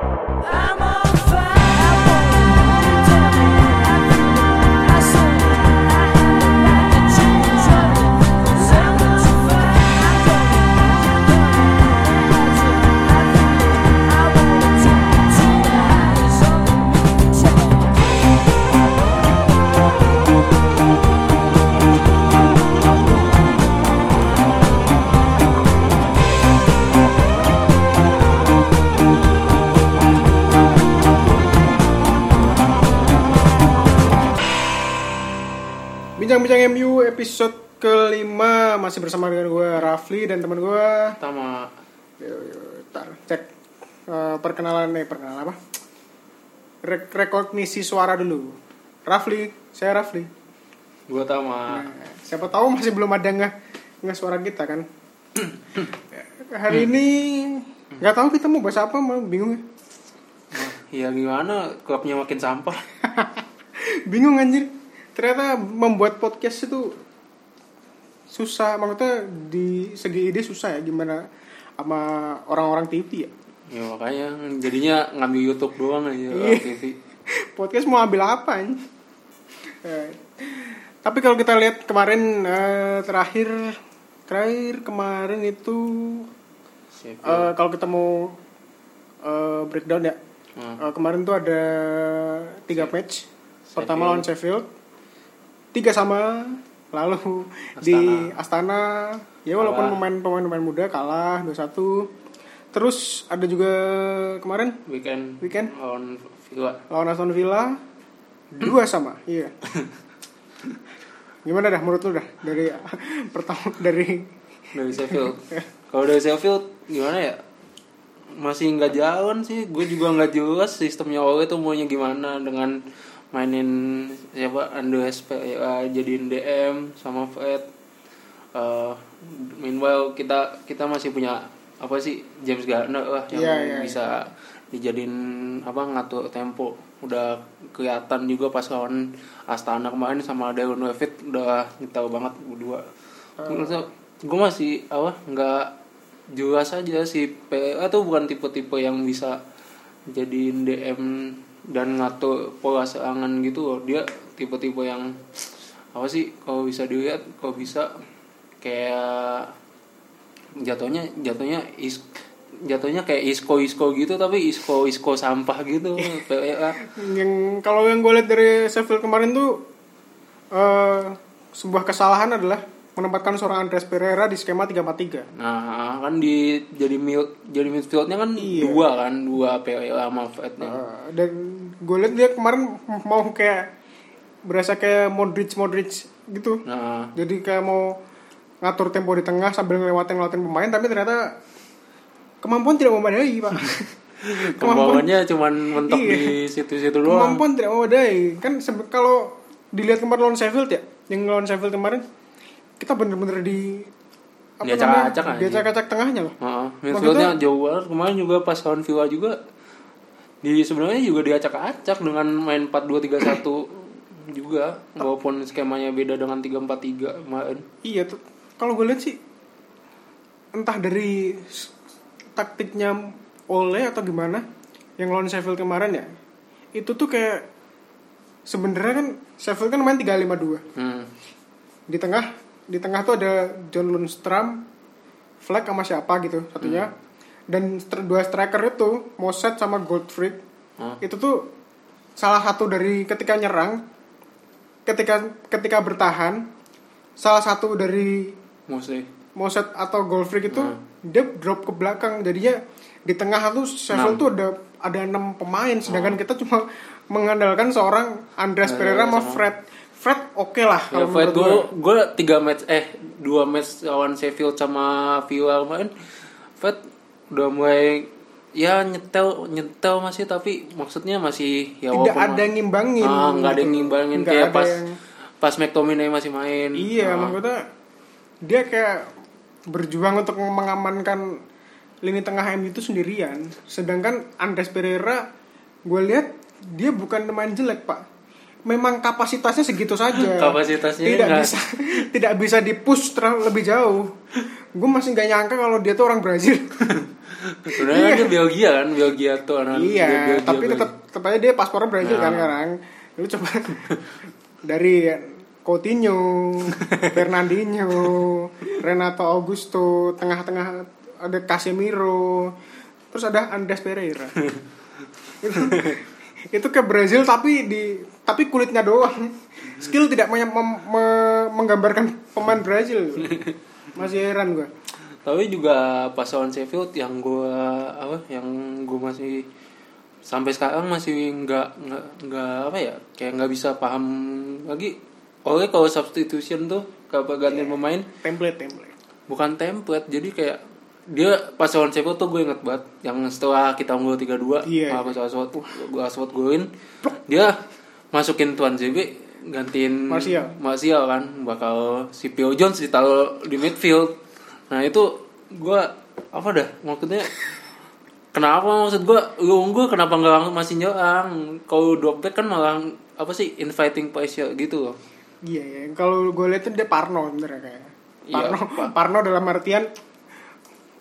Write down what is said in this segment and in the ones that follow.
I'm on fire. Perkenalan nih perkenalan apa? Rek rekognisi suara dulu. Rafli, saya Rafli. gue Tama Nah, siapa tahu masih belum ada nggak nggak suara kita kan? Hari ini nggak tahu kita mau bahas apa, mau bingung. ya. Nah, Ya gimana klubnya makin sampah bingung anjir. Ternyata membuat podcast itu susah, maksudnya di segi ide susah ya gimana sama orang-orang TV ya. Ya makanya jadinya ngambil YouTube doang aja Iya. TV podcast mau ambil apa ini? Eh, tapi kalau kita lihat kemarin eh, terakhir terakhir kemarin itu Sheffield. eh, kalau kita mau eh, breakdown ya Hmm. eh, kemarin tuh ada tiga match pertama lawan Sheffield tiga sama lalu di Astana ya walaupun Kalah. pemain pemain pemain muda kalah 2-1 terus ada juga kemarin? Weekend Weekend. lawan Villa. Lawan Aston Villa. Dua sama iya. Gimana dah menurut lu dah? Dari pertama dari dari Sheffield. Kalau dari Sheffield gimana ya? Masih nggak jalan sih. Gue juga nggak jelas sistemnya Ole itu maunya gimana dengan mainin siapa? Ando SP ya, jadiin DM sama Fred. Eh, meanwhile kita kita masih punya apa sih James Garner lah yang Iya, iya, bisa dijadiin apa ngatur tempo. Udah kelihatan juga pas lawan Astana kemarin sama Darren Levitt udah nyetel banget berdua. Gue masih apa nggak jelas aja si PA tuh bukan tipe-tipe yang bisa jadiin DM dan ngatur pola serangan gitu loh. Dia tipe-tipe yang apa sih kalau bisa dilihat kalau bisa kayak jatuhnya jatuhnya is jatuhnya kayak isko isko gitu tapi isko isko sampah gitu yang kalau yang gue lihat dari Sheffield kemarin tuh eh sebuah kesalahan adalah menempatkan seorang Andres Pereira di skema 3-4-3 Nah, kan di jadi mid jadi midfieldnya kan Iya. dua kan, dua PL sama Fred Eh, dan gue lihat dia kemarin mau kayak berasa kayak Modric Modric gitu. Nah, jadi kayak mau ngatur tempo di tengah sambil ngelewatin ngelewatin pemain tapi ternyata kemampuan tidak memadai pak kemampuannya cuman mentok Iya. di situ-situ doang. kemampuan tidak memadai kan kalau dilihat kemarin lawan Sheffield ya yang lawan Sheffield kemarin kita bener-bener di Diacak-acak aja. diacak-acak tengahnya loh Heeh, midfieldnya jauh banget. Kemarin juga pas lawan Villa juga di sebenarnya juga diacak-acak dengan main 4-2-3-1 juga walaupun skemanya beda dengan 3-4-3 kemarin. iya tuh kalau gue lihat sih entah dari taktiknya Ole atau gimana yang lawan Sheffield kemarin ya itu tuh kayak sebenarnya kan Sheffield kan main 3-5-2 Hmm. di tengah di tengah tuh ada John Lundstram, Fleck sama siapa gitu satunya. Dan stri- dua striker itu, Moset sama Goldfried. Hmm. Itu tuh salah satu dari ketika nyerang, ketika ketika bertahan, salah satu dari Mostly. Moset atau Goldfried itu dia drop ke belakang. Jadinya di tengah tuh Sheffield tuh ada ada enam pemain, sedangkan kita cuma mengandalkan seorang Andreas Andreas Pereira sama Fred. Fred oke lah Ya, kalau Fred gue gue tiga match eh dua match lawan Sheffield sama Villa kemarin. Fred udah mulai ya nyetel nyetel masih tapi maksudnya masih ya tidak ada yang ngimbangin ah, nggak ada yang ngimbangin kayak pas yang- pas McTominay masih main. Iya Ah, maksudnya dia kayak berjuang untuk mengamankan lini tengah MU itu sendirian. Sedangkan Andres Pereira gue lihat dia bukan pemain jelek pak. Memang kapasitasnya segitu saja. Kapasitasnya tidak nggak- bisa tidak bisa dipush terlalu lebih jauh. Gue masih nggak nyangka kalau dia tuh orang Brazil. Sebenarnya kan dia Belgia kan, Belgia tuh anak iya Belgia, tapi tetap tetap aja dia paspornya Brazil Nah. kan sekarang. Lu coba dari Coutinho Fernandinho Renato Augusto tengah-tengah ada Casemiro terus ada Andres Pereira. Itu, itu ke Brazil tapi di tapi kulitnya doang. Skill tidak mem- me- menggambarkan pemain Brazil. Masih heran gua. Tapi juga pas lawan Sheffield yang gua apa yang gua masih sampai sekarang masih nggak nggak nggak apa ya kayak nggak bisa paham lagi. Oleh kalau substitution tuh kalau gantiin pemain template template. bukan template jadi kayak dia pas lawan Sheffield tuh gue inget banget yang setelah kita unggul 3-2 Iya. apa Aswad gua Aswad golin dia masukin Tuan ZB gantiin Martial. Martial kan bakal si Phil Jones ditaruh di midfield. Nah itu gue apa dah maksudnya kenapa maksud gue lu unggul kenapa nggak masih nyerang? Kalau drop back kan malah apa sih inviting pressure gitu loh Iya, iya. kalau gue lihat tuh dia Parno sebenarnya kayak. Iya, Parno, Pak. Parno dalam artian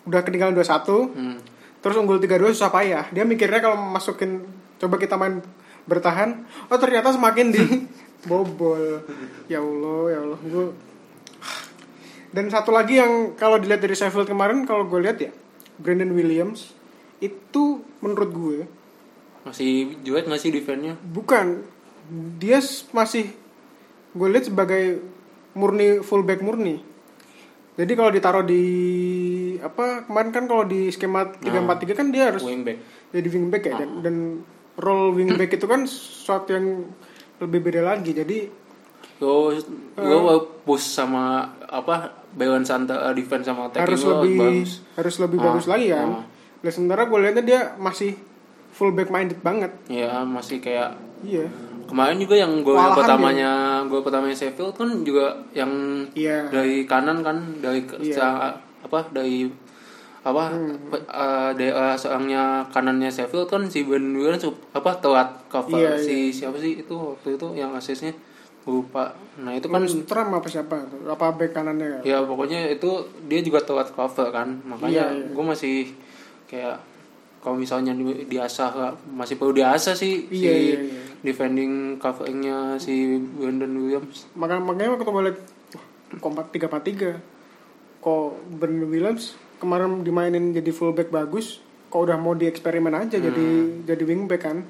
udah ketinggalan 2-1, hmm. terus unggul 3-2 susah payah. Dia mikirnya kalau masukin coba kita main bertahan, oh ternyata semakin di bobol. Ya Allah, ya Allah. Gue dan satu lagi yang kalau dilihat dari Sheffield kemarin kalau gue lihat ya Brandon Williams itu menurut gue masih jelek nggak sih defense-nya bukan dia masih gue lihat sebagai murni fullback murni. Jadi kalau ditaruh di apa kemarin kan kalau di skema 343 kan dia harus wingback jadi wingback ya dan, dan role wingback itu kan sesuatu yang lebih beda lagi. Jadi Lo lo push sama apa balance antara defense sama attacking harus lo lebih bagus. harus lebih Ah, bagus lagi kan? ah. Nah, sementara gue lihatnya dia masih fullback minded banget. Ya masih kayak iya kemarin juga yang gol Kewalahan pertamanya gol pertamanya Sheffield kan juga yang iya. dari kanan kan dari ke- Iya. apa dari apa pe- eh, daerah seorangnya kanannya Sheffield kan si Ben Williams apa telat cover Iya, si siapa sih itu waktu itu yang asisnya lupa. Nah itu kan Trump apa siapa apa back kanannya ya? Pokoknya itu dia juga telat cover kan makanya Iya, iya. gue masih kayak kalau misalnya di, diasah masih perlu diasah sih Iya, si iya, iya. Defending coveringnya si Brandon Williams. Makanya makanya waktu wah, kompak tiga empat tiga. Kok Brandon Williams kemarin dimainin jadi fullback bagus kok udah mau dieksperimen aja jadi jadi wingback kan.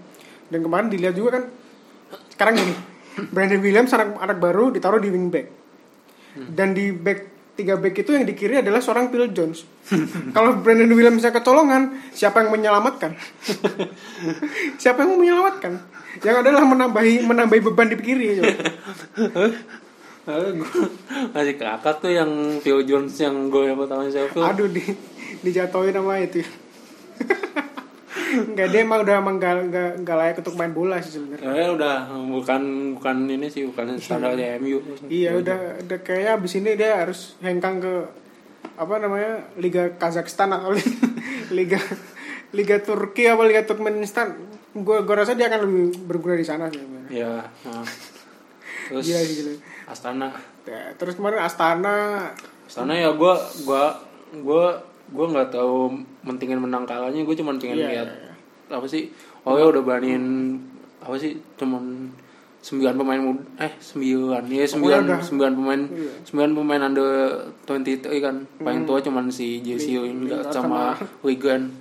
Dan kemarin dilihat juga kan sekarang gini Brandon Williams anak anak baru ditaruh di wingback. Dan di back tiga back itu yang di kiri adalah seorang Phil Jones. Kalau Brandon Williamsnya kecolongan siapa yang menyelamatkan? Siapa yang mau menyelamatkan? Yang adalah menambahi menambahi beban di kiri masih kakak tuh yang Phil Jones yang gue yang pertama Sheffield Aduh di dijatuhin sama itu. Enggak dia emang udah emang gak, gak, gak layak untuk main bola sih sebenarnya. Eh udah bukan bukan ini sih bukan standarnya MU. Iya udah udah kayaknya abis ini dia harus hengkang ke apa namanya Liga Kazakhstan atau Liga Liga Turki apa Liga Turkmenistan. Gua gua rasa dia akan lebih berguna di sana sih. Ya. nah. Terus Gila gila. Astana. Ya, terus kemarin Astana Astana ya gue gua gua gua nggak tahu mentingin menang kalahnya gue cuma pengen Iya, lihat iya, apa sih? Oh ya udah beraniin apa sih? Cuman sembilan pemain muda eh sembilan. Ya sembilan udah. sembilan pemain. Iya. sembilan pemain under 23 kan? Paling tua cuman si Jesse sama sama- Wigan.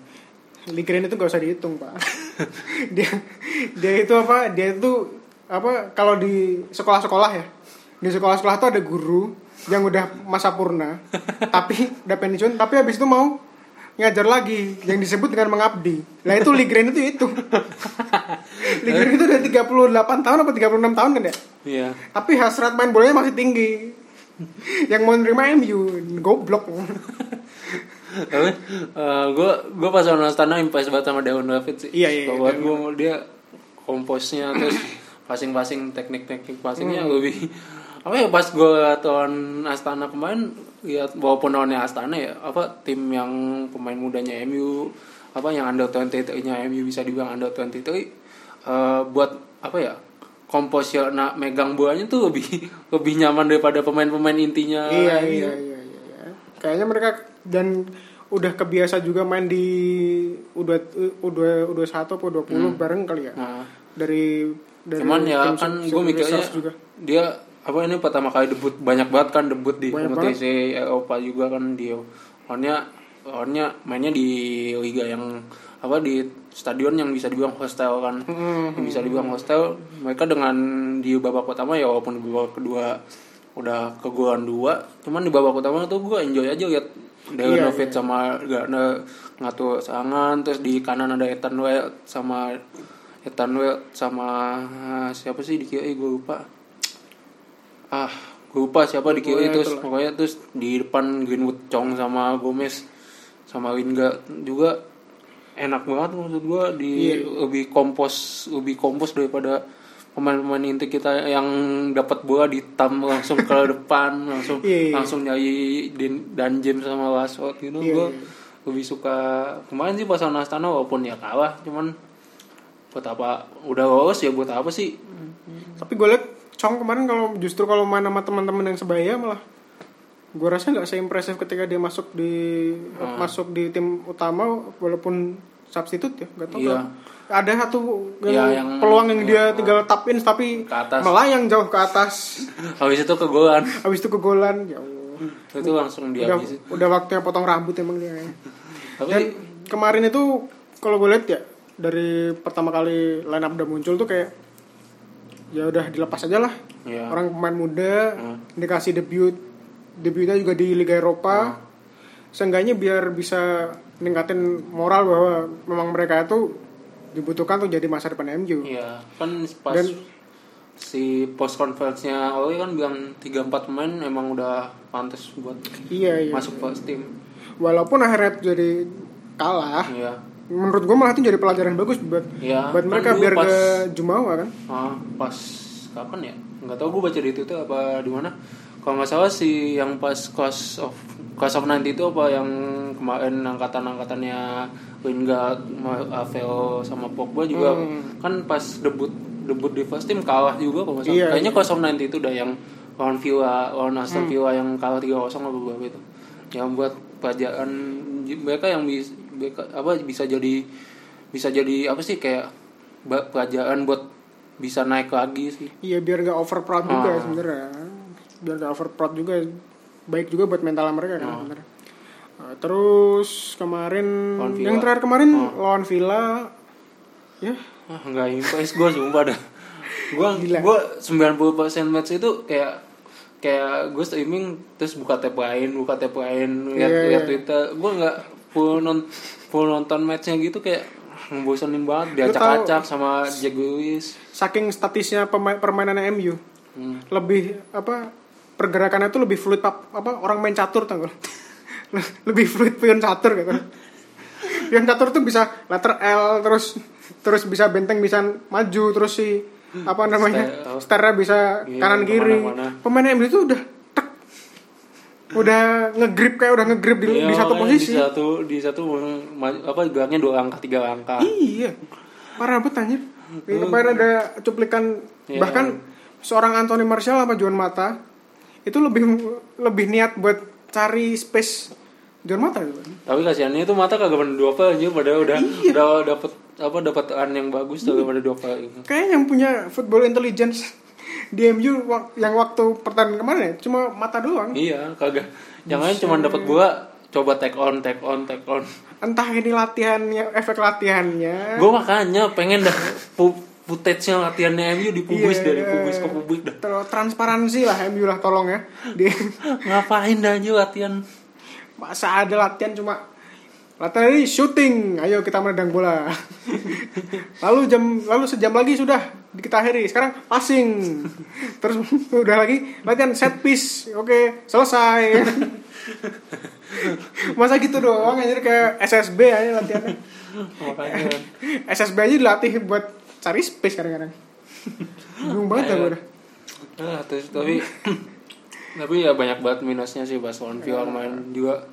Ligren itu gak usah dihitung pak. Dia dia itu apa? Dia itu apa? Kalau di sekolah-sekolah ya. Di sekolah-sekolah tuh ada guru yang udah masa purna. Tapi udah pensiun tapi habis itu mau ngajar lagi yang disebut dengan mengabdi nah itu Ligren itu itu. Ligren itu udah 38 tahun apa 36 tahun kan ya? Iya. Tapi hasrat main bolanya masih tinggi. Yang mau nerima MU goblok. Tapi gue gue pas lawan Astana impress banget sama Dewan David sih. Iya, iya, iya, buat gue dia komposnya terus passing-passing teknik-teknik passingnya Hmm. lebih apa ya pas gue lawan Astana kemarin lihat walaupun lawannya Astana ya apa tim yang pemain mudanya MU apa yang under 23 nya MU bisa dibilang under 23 eh, buat apa ya komposnya nah, megang bolanya tuh lebih lebih nyaman daripada pemain-pemain intinya iya, MU. iya iya iya iya kayaknya mereka dan udah kebiasa juga main di U2 U2 U21 atau 20 bareng kali ya. Nah, Dari dari cuman ya kan gue mikirnya juga. dia apa ini pertama kali debut? Banyak banget kan debut di Banyak kompetisi Eropa juga kan dia lawannya lawannya mainnya di liga yang apa di stadion yang bisa dibilang hostel kan. Hmm. Yang bisa dibilang hostel. Mereka dengan di babak pertama ya walaupun di babak kedua udah kegolan dua cuman di babak pertama tuh gue enjoy aja lihat Iya, David sama Gana ngatur serangan terus di kanan ada Ethan Wade sama Ethan Wade sama siapa sih di kiri? Gue lupa ah gue lupa siapa di kiri terus itulah. pokoknya terus di depan Greenwood Chong sama Gomez sama Lingard juga enak banget maksud gue di Iya. lebih kompos lebih kompos daripada pemain-pemain inti kita yang dapat bola ditam langsung ke depan langsung Iya, iya. langsung nyari Din- dan James sama Rashford gitu Iya, gue iya. lebih suka kemarin sih pas lawan Astana walaupun ya kalah cuman buat apa udah lolos ya buat apa sih Tapi gue liat Chong kemarin kalau justru kalau main sama teman-teman yang sebaya malah gue rasa nggak seimpresif ketika dia masuk di Hmm. masuk di tim utama walaupun substitut ya nggak tahu Iya. ada satu yang, Iya, yang- peluang yang dia iya. tinggal tap in tapi Ke atas. melayang jauh ke atas habis itu kegolan habis itu kegolan ya Allah. itu langsung udah dihabisin udah waktunya potong rambut emang dia tapi dan kemarin itu kalau gue lihat ya dari pertama kali line up udah muncul tuh kayak ya udah dilepas aja lah. Ya orang pemain muda Hmm. dikasih debut. Debutnya juga di Liga Eropa. Seenggaknya biar bisa ningkatin moral bahwa memang mereka itu dibutuhkan untuk jadi masa depan MU Iya, kan pas Dan- si post conference-nya Oli kan bilang 3-4 pemain emang udah pantas buat iya iya. masuk first team. walaupun akhirnya jadi kalah Iya. Menurut gue malah itu jadi pelajaran bagus buat Iya, buat mereka biar pas- ke Jumawa kan Ah, pas kapan ya? Nggak tahu gue baca di Twitter apa di mana. Kalau nggak salah si yang pas class of class of 90 itu apa yang kemarin angkatan-angkatannya Lingard, Ma- Aveo sama Pogba juga Hmm. kan pas debut debut di first team kalah juga kalau nggak salah. Iya, Kayaknya class of 90 itu udah yang lawan Villa, lawan Aston Hmm. Villa yang kalah 3-0 apa berapa itu. Yang buat pelajaran mereka yang bisa apa bisa jadi bisa jadi apa sih kayak pelajaran buat bisa naik lagi sih. iya biar gak over proud juga Ah. sebenarnya biar gak over proud juga baik juga buat mental mereka kan Ah. sebenarnya Uh, terus kemarin yang terakhir kemarin Ah. lawan Villa ya Ah, nggak impress gue sumpah dah. Gue gue 90% match itu kayak kayak gue streaming terus buka tab lain, buka tab lain, lihat Iya, lihat iya. Twitter. Gue nggak full non full nonton matchnya gitu kayak ngebosenin banget diacak-acak sama Jack Lewis. saking statisnya pemain permainan MU Hmm. lebih apa pergerakannya tuh lebih fluid pap- apa orang main catur gak? lebih fluid pion catur gitu pion catur tuh bisa letter L terus terus bisa benteng bisa maju terus si apa namanya sternya bisa Iya, kanan kiri pemain MU itu udah udah ngegrip kayak udah ngegrip di, Iya, di satu makanya posisi Di satu di satu apa geraknya dua langkah tiga langkah. Iya, parah banget anjir. Ini Kemarin ada cuplikan Iya. bahkan seorang Anthony Martial sama Juan Mata itu lebih lebih niat buat cari space Juan Mata gitu. Tapi kasihannya itu mata kagak pernah dua aja padahal udah Iya. udah dapet apa dapat an yang bagus tuh pada dua itu. Kayak yang punya football intelligence di MU yang waktu pertandingan kemarin ya cuma mata doang. Iya, kagak. Yang lain cuma dapat bola coba take on, take on, take on. Entah ini latihannya, efek latihannya. Gue makanya pengen dah footage-nya latihannya MU dipublis Iya, dari publis ke publik dah. Terus transparansi lah MU lah tolong ya. Di Ngapain dah latihan? masa ada latihan cuma latihan ini syuting ayo kita menendang bola. Lalu jam lalu sejam lagi sudah kita akhiri. Sekarang passing terus udah lagi latihan set piece. Oke selesai. Masa gitu doang anjir kayak SSB aja latihannya. Makanya. SSB aja dilatih buat cari space kadang-kadang. Bingung banget ya gue Ah, terus tapi tapi ya banyak banget minusnya sih pas lawan Villa kemarin juga.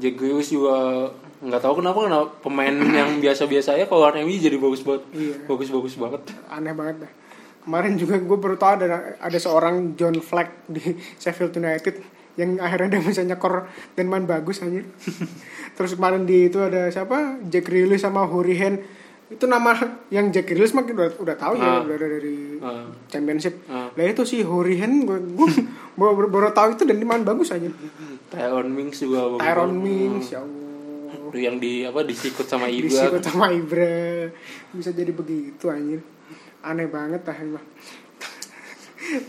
Jack Grealish juga nggak tahu kenapa kenapa pemain yang biasa-biasa ya kalau MU jadi bagus banget Iya. bagus-bagus banget aneh banget dah kemarin juga gue baru tahu ada ada seorang John Fleck di Sheffield United yang akhirnya dia bisa nyekor dan main bagus anjir terus kemarin di itu ada siapa Jack Grealish sama Horihen itu nama yang Jack Grealish mah udah udah tahu ya Ah. udah dari Ah. championship Ah. lah itu si Horihen gue gue baru, baru tahu itu dan dia main bagus aja Tyrone Mings juga Tyron. Mings ya Allah Tuh yang di apa disikut sama Ibra. Disikut sama Ibra. Bisa jadi begitu anjir. Aneh banget lah emang.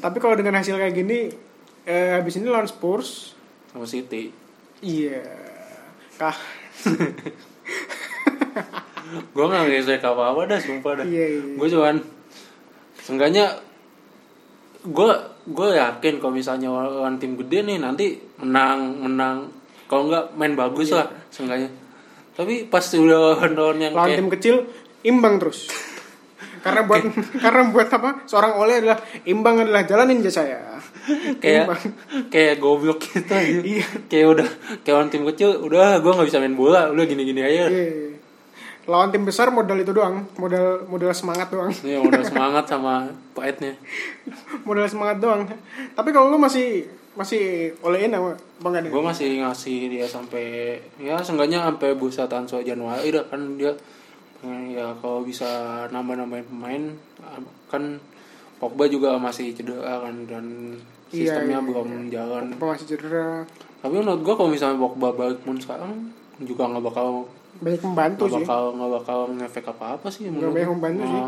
Tapi kalau dengan hasil kayak gini eh, habis ini lawan Spurs. Sama City. Iya. Kah? Gue nggak ngesek apa apa dah sumpah dah. Iya, iya. gue cuman seenggaknya gue gue yakin kalau misalnya lawan tim gede nih nanti menang menang kalau nggak main bagus lah seenggaknya. Tapi pas udah lawan yang lawan kayak tim kecil imbang terus. Karena buat karena buat apa? Seorang oleh adalah imbang adalah jalan ninja saya kayak kayak goblok gitu aja. Iya. kayak udah kayak lawan tim kecil udah gue nggak bisa main bola udah gini gini aja. Iya. lawan tim besar modal itu doang. Modal modal semangat doang. Yang udah semangat sama pahitnya. Modal semangat doang. Tapi kalau lu masih masih olehin apa nih gue masih ngasih dia sampai ya seenggaknya sampai bursa transfer Januari dah kan dia. Eh, ya kalau bisa nambah nambahin pemain kan Pogba juga masih cedera kan dan Iya, sistemnya iya, belum jalan. Apa masih cedera. Tapi menurut gue kalau misalnya Pogba balik pun sekarang juga nggak bakal banyak membantu nggak sih. bakal nggak bakal ngefek apa apa sih Nggak banyak membantu sih.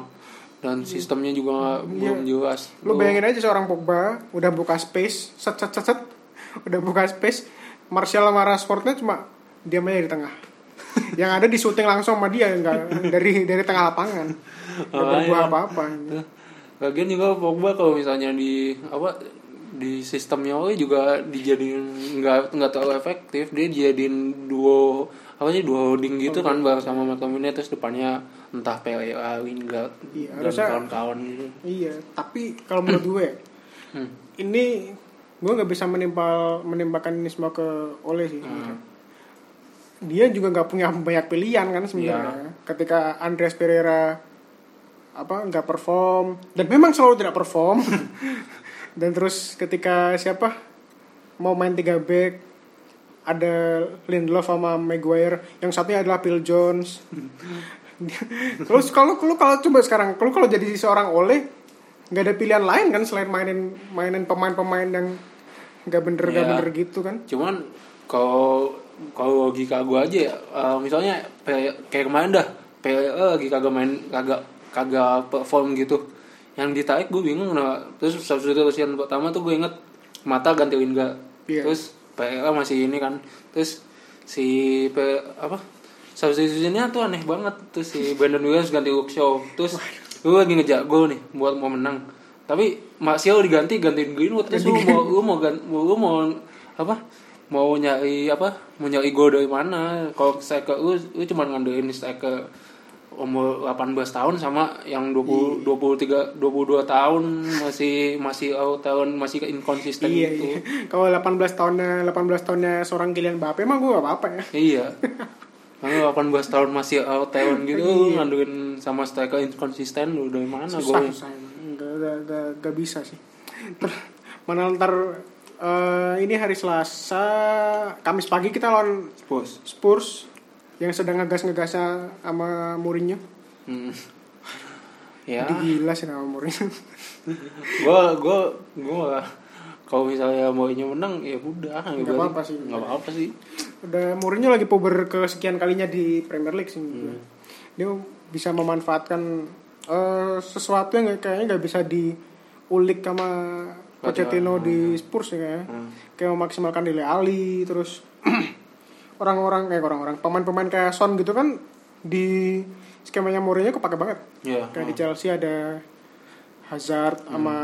Dan sistemnya juga Iya. belum jelas lu bayangin aja seorang Pogba udah buka space set set set set. Udah buka space Martial sama Rashfordnya cuma diam aja di tengah. Yang ada di syuting langsung sama dia nggak dari dari tengah lapangan. Nggak Ah, berbuah iya. apa-apa. Lagian juga Pogba kalau misalnya di apa di sistemnya Oli juga dijadiin nggak nggak terlalu efektif. Dia dijadiin duo apa sih duo holding gitu kan bareng sama McTominay terus depannya entah Pele Lingard Iya, dan kawan-kawan gitu. iya tapi kalau menurut gue Hmm. ini gue nggak bisa menimpal menimpakan ini semua ke Ole sih sebenarnya. dia juga nggak punya banyak pilihan kan sebenarnya ketika Andreas Pereira apa nggak perform dan memang selalu tidak perform dan terus ketika siapa mau main tiga back ada Lindelof sama Maguire yang satunya adalah Phil Jones terus kalau kalau kalau coba sekarang kalau kalau jadi seorang Ole nggak ada pilihan lain kan selain mainin mainin pemain-pemain yang nggak bener nggak Iya. bener gitu kan Cuman kalau kalau logika gue aja ya, eh, misalnya kayak kemarin dah Pele lagi kagak main kagak kagak perform gitu. Yang ditarik gue bingung nah. Terus substitution pertama tuh gue inget mata ganti Lingard. Iya. Terus Pele masih ini kan. Terus si Pele, apa? Substitutionnya tuh aneh banget. Terus si Brandon Williams ganti Shaw. Terus gue lagi ngejar gol nih buat mau menang. Tapi Martial diganti gantiin Greenwood terus lu mau lu mau gan- lu mau apa mau nyari apa mau nyari gol dari mana kalau striker lu lu cuma ngandelin striker umur 18 tahun sama yang 20 23 22 tahun masih masih out tahun masih inconsistent iya gitu. iya kalau 18 tahunnya 18 tahunnya seorang Kylian Mbappe emang gue gak apa-apa ya Iya. Karena 18 tahun masih out tahun gitu Iya. ngandelin sama striker inconsistent lu dari mana susah golnya? susah gak, gak, gak, gak bisa sih Ter, mana ntar eh, ini hari Selasa Kamis pagi kita lawan Bos. Spurs yang sedang ngegas-ngegasnya sama Mourinho Hmm. Ya. Jadi gila sih nama Mourinho gua gua gua kalau misalnya maunya menang ya udah Nggak apa-apa sih. nggak apa apa sih udah Mourinho lagi puber kesekian kalinya di Premier League sih gue. dia bisa memanfaatkan eh, sesuatu yang kayaknya nggak bisa diulik sama Pochettino di Spurs ya kayaknya. Hmm. kayak memaksimalkan Dele Ali terus orang-orang kayak orang-orang pemain-pemain kayak Son gitu kan di skemanya Mourinho kepake banget ya kayak di Chelsea ada Hazard sama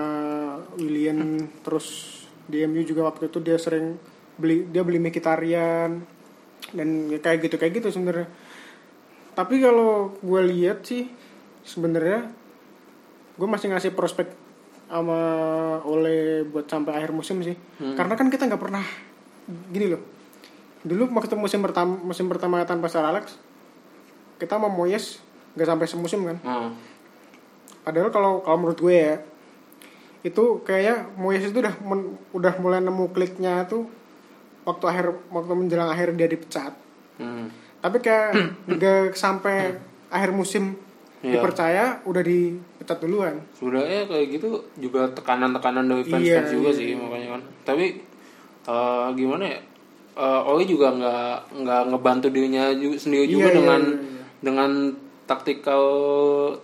William terus di MU juga waktu itu dia sering beli dia beli Mkhitaryan dan ya kayak gitu kayak gitu sebenarnya. Tapi kalau gue lihat sih sebenarnya gue masih ngasih prospek sama oleh buat sampai akhir musim sih. Karena kan kita nggak pernah gini loh. Dulu waktu musim pertama musim pertama tanpa Sir Alex kita sama Moyes nggak sampai semusim kan. Hmm. Padahal kalau kalau menurut gue ya itu kayaknya Moyes itu udah men- udah mulai nemu kliknya tuh waktu akhir waktu menjelang akhir dia dipecat Hmm. tapi kayak nggak sampai akhir musim Iya. dipercaya udah dipecat duluan sebenarnya kayak gitu juga tekanan-tekanan dari fans Iya, fans juga iya, sih iya. makanya kan tapi eh, gimana ya Eh, Oli juga nggak nggak ngebantu dirinya juga sendiri juga Iya, iya, dengan iya, iya. dengan taktikal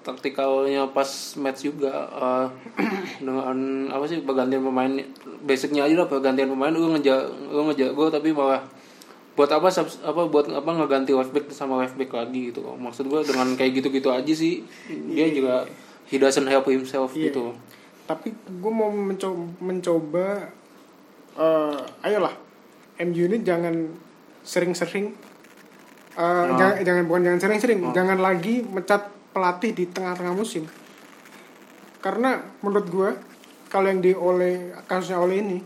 taktikalnya pas match juga eh, dengan apa sih pergantian pemain basicnya aja lah pergantian pemain lu ngejar gue tapi malah buat apa subs- apa buat apa ngeganti left back sama left back lagi gitu maksud gue dengan kayak gitu-gitu aja sih dia juga he doesn't help himself Iya. gitu tapi gue mau mencoba, mencoba eh, ayolah MU ini jangan sering-sering eh, Oh. jangan, jangan bukan jangan sering-sering jangan lagi mecat pelatih di tengah-tengah musim. Karena menurut gue kalau yang di oleh kasusnya oleh ini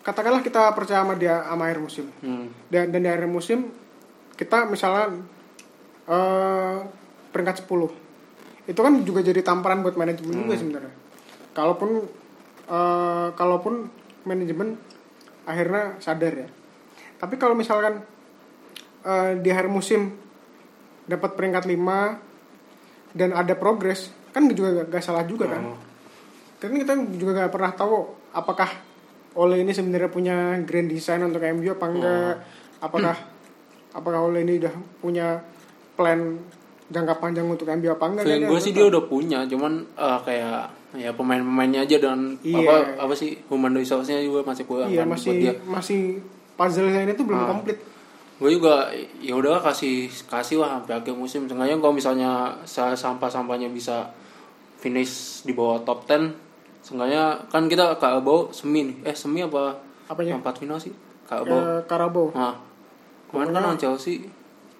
katakanlah kita percaya sama dia sama akhir musim. Hmm. dan, dan di akhir musim kita misalnya eh peringkat 10 itu kan juga jadi tamparan buat manajemen juga sebenarnya. Kalaupun eh, kalaupun manajemen akhirnya sadar ya. Tapi kalau misalkan eh, di akhir musim dapat peringkat 5 dan ada progres kan juga gak, gak salah juga kan Oh. karena kita juga gak pernah tahu apakah Ole ini sebenarnya punya grand design untuk MU apa enggak apakah apakah Ole ini udah punya plan jangka panjang untuk MU apa enggak Feeling gue sih dia udah punya, cuman eh, kayak ya pemain-pemainnya aja dan Iya. apa apa sih human resource-nya juga masih kurang iya kan masih buat dia. masih puzzle ini tuh belum Ah. komplit Gue juga ya udah kasih kasih lah sampai akhir musim. Sengaja kalau misalnya sa- sampah-sampahnya bisa finish di bawah top 10 Sengaja kan kita ke bawah semi nih. Eh semi apa? Apanya? Empat final sih. Ke bawah. Eh, Karabo Nah, kemarin kan lawan Chelsea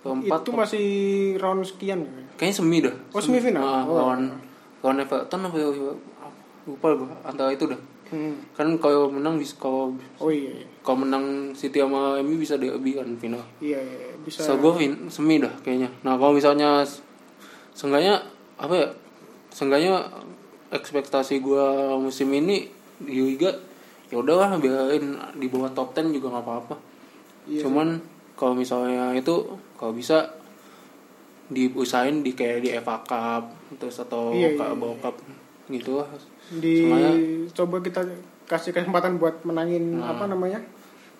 keempat. itu masih round sekian ya? Kayaknya semi dah. Oh, semifinal? Ah, Oh. lawan lawan Everton apa ya? Lupa gue antara itu dah. Hmm. Kan kalau menang bisa kalau oh iya iya. kalau menang City sama MU bisa derby kan final. iya, iya. bisa So gue fin- semi dah kayaknya. Nah kalau misalnya s- seenggaknya apa ya? Seenggaknya ekspektasi gue musim ini di Liga ya udahlah biarin di bawah top 10 juga nggak apa-apa. Iya Cuman kalau misalnya itu kalau bisa diusahain di kayak di FA Cup terus atau Iya, iya, Carabao Cup gitu di Semuanya- coba kita kasih kesempatan buat menangin apa namanya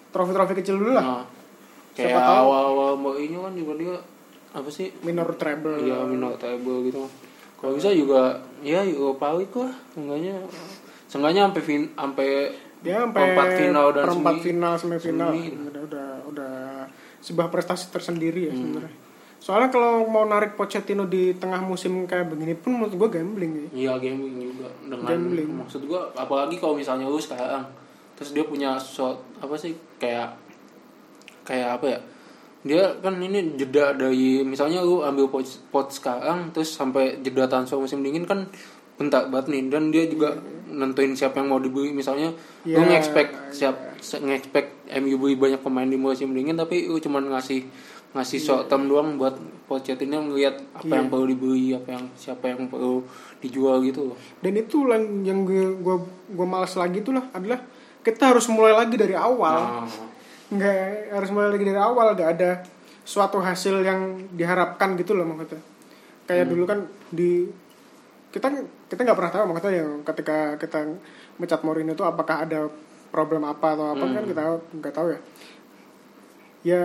trofi-trofi kecil dulu lah Nah, Siapa kayak tahu. awal-awal Mourinho kan juga dia apa sih minor treble Iya minor table gitu. Kalau bisa juga ya Europa League lah. Seenggaknya seenggaknya sampai fin sampai ya sampai perempat final dan perempat semi. final semifinal Semi. udah udah udah sebuah prestasi tersendiri ya Hmm. sebenarnya soalnya kalau mau narik Pochettino di tengah musim kayak begini pun menurut gue gambling ya Iya gambling juga dengan Gambling. maksud gua apalagi kalau misalnya lu sekarang terus dia punya shot apa sih kayak kayak apa ya dia kan ini jeda dari misalnya lu ambil pot, pot sekarang terus sampai jeda transfer musim dingin kan bentar banget nih dan dia juga nentuin siapa yang mau dibeli. Misalnya lu Iya, nge-expect siap nge-expect MU beli banyak pemain di musim dingin tapi lu cuman ngasih ngasih short term doang buat Pochettino ngeliat apa Iya. yang perlu dibeli apa yang siapa yang perlu dijual gitu loh. Dan itu yang yang gue gue gue malas lagi tuh lah adalah kita harus mulai lagi dari awal. Nah, nggak harus mulai lagi dari awal nggak ada suatu hasil yang diharapkan gitu loh maksudnya. Kayak dulu kan di kita kita nggak pernah tahu maksudnya yang ketika kita mecat Mourinho itu apakah ada problem apa atau apa kan kita nggak tahu ya. Ya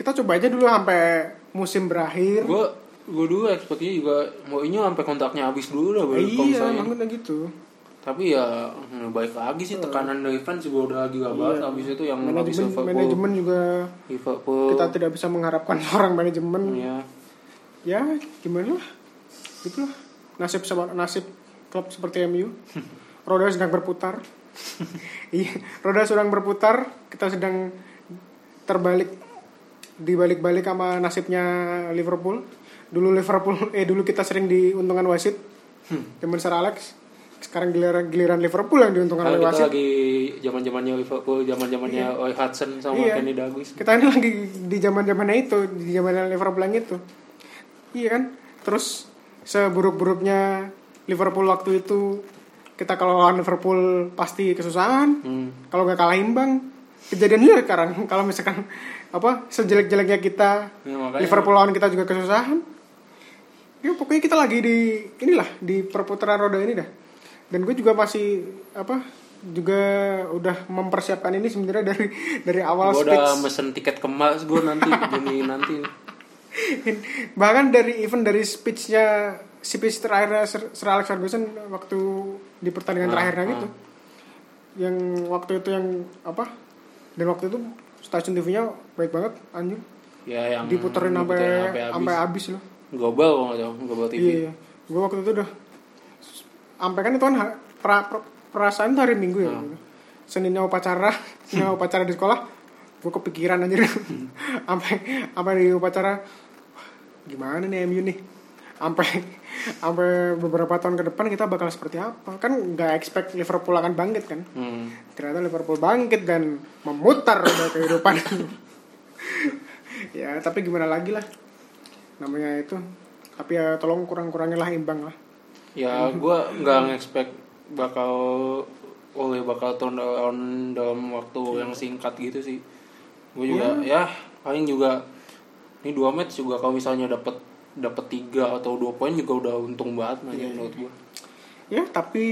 kita coba aja dulu sampai musim berakhir. Gue gue dulu expectnya juga mau ini sampai kontraknya habis dulu lah baru iya maksudnya gitu. Tapi ya hmm, baik lagi sih tekanan dari fans juga udah gila banget habis itu yang manajemen manajemen juga Liverpool. kita tidak bisa mengharapkan orang manajemen. Ya ya gimana lah? Gitu lah nasib sama nasib klub seperti MU roda sedang berputar. Iya roda sedang berputar kita sedang terbalik dibalik-balik sama nasibnya Liverpool. Dulu Liverpool eh dulu kita sering diuntungkan wasit. Zaman Sir Alex. Sekarang giliran giliran Liverpool yang diuntungkan oleh wasit. lagi zaman zamannya Liverpool zaman zamannya Roy Hudson sama Iya. Kenny Dalglish kita ini lagi di zaman zamannya itu di zaman Liverpool yang itu. Iya kan? Terus seburuk-buruknya Liverpool waktu itu kita kalau lawan Liverpool pasti kesusahan. Hmm. kalau nggak kalah imbang kejadiannya sekarang. Kalau misalkan apa sejelek-jeleknya kita Ya, Liverpool lawan kita juga kesusahan. Ya pokoknya kita lagi di inilah di perputaran roda ini dah. Dan gue juga masih apa juga udah mempersiapkan ini sebenarnya dari dari awal gue udah mesen tiket kemas gue nanti Juni nanti. Bahkan dari event dari speechnya speech terakhir Sir, Sir Alex Ferguson waktu di pertandingan Ah, terakhirnya ah. gitu. Yang waktu itu yang apa dan waktu itu stasiun TV-nya baik banget anjing. Ya yang diputerin sampai sampai habis. loh. Global kalau nggak global TV iya gue waktu itu udah sampai kan itu kan pra- pra- perasaan tuh hari minggu ya. Hmm. seninnya upacara seninnya upacara di sekolah gue kepikiran aja sampai sampai di upacara "Wah, gimana nih MU nih? Sampai sampai beberapa tahun ke depan kita bakal seperti apa? Kan nggak expect Liverpool akan bangkit kan? Hmm. ternyata Liverpool bangkit dan memutar udah kehidupan. Ya tapi gimana lagi lah? Namanya itu. Tapi ya tolong kurang-kurangin lah imbang lah. Ya gue nggak nge-expect bakal oleh bakal turn down dalam waktu yang singkat gitu sih. Gue juga ya. paling juga ini dua match juga kalau misalnya dapat dapat tiga atau dua poin juga udah untung banget aja menurut gue ya tapi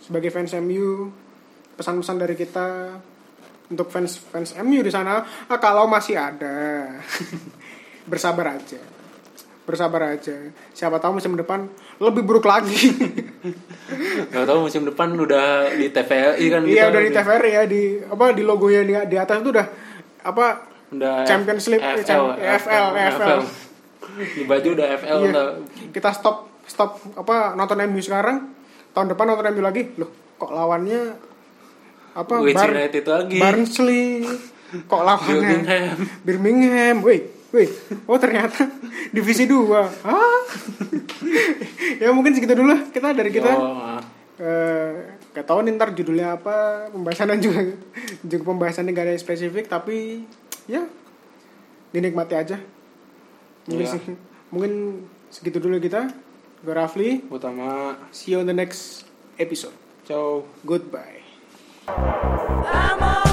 sebagai fans MU pesan-pesan dari kita untuk fans fans MU di sana ah, kalau masih ada bersabar aja. Bersabar aja. Siapa tahu musim depan lebih buruk lagi. Nggak tahu musim depan udah di TVRI kan iya kita udah di TVRI ya di apa di logonya di, di atas itu udah apa udah Champions League, FL, Cham- FL, FL. Di baju udah FL Iya. udah. Kita stop stop apa nonton MU sekarang. Tahun depan nonton MU lagi. Loh kok lawannya apa Bar- United lagi. Barnsley. Kok lawannya? Birmingham. Birmingham. Wih wih oh ternyata divisi 2 ah ya mungkin segitu dulu lah. Kita dari kita. Yo, ah. eh gak tahu nih ntar judulnya apa. Pembahasannya juga juga pembahasannya gak ada yang spesifik tapi ya dinikmati aja mungkin Iya. sih- mungkin segitu dulu kita. Gue Rafli. Utama see you on the next episode. Ciao. Goodbye. I'm on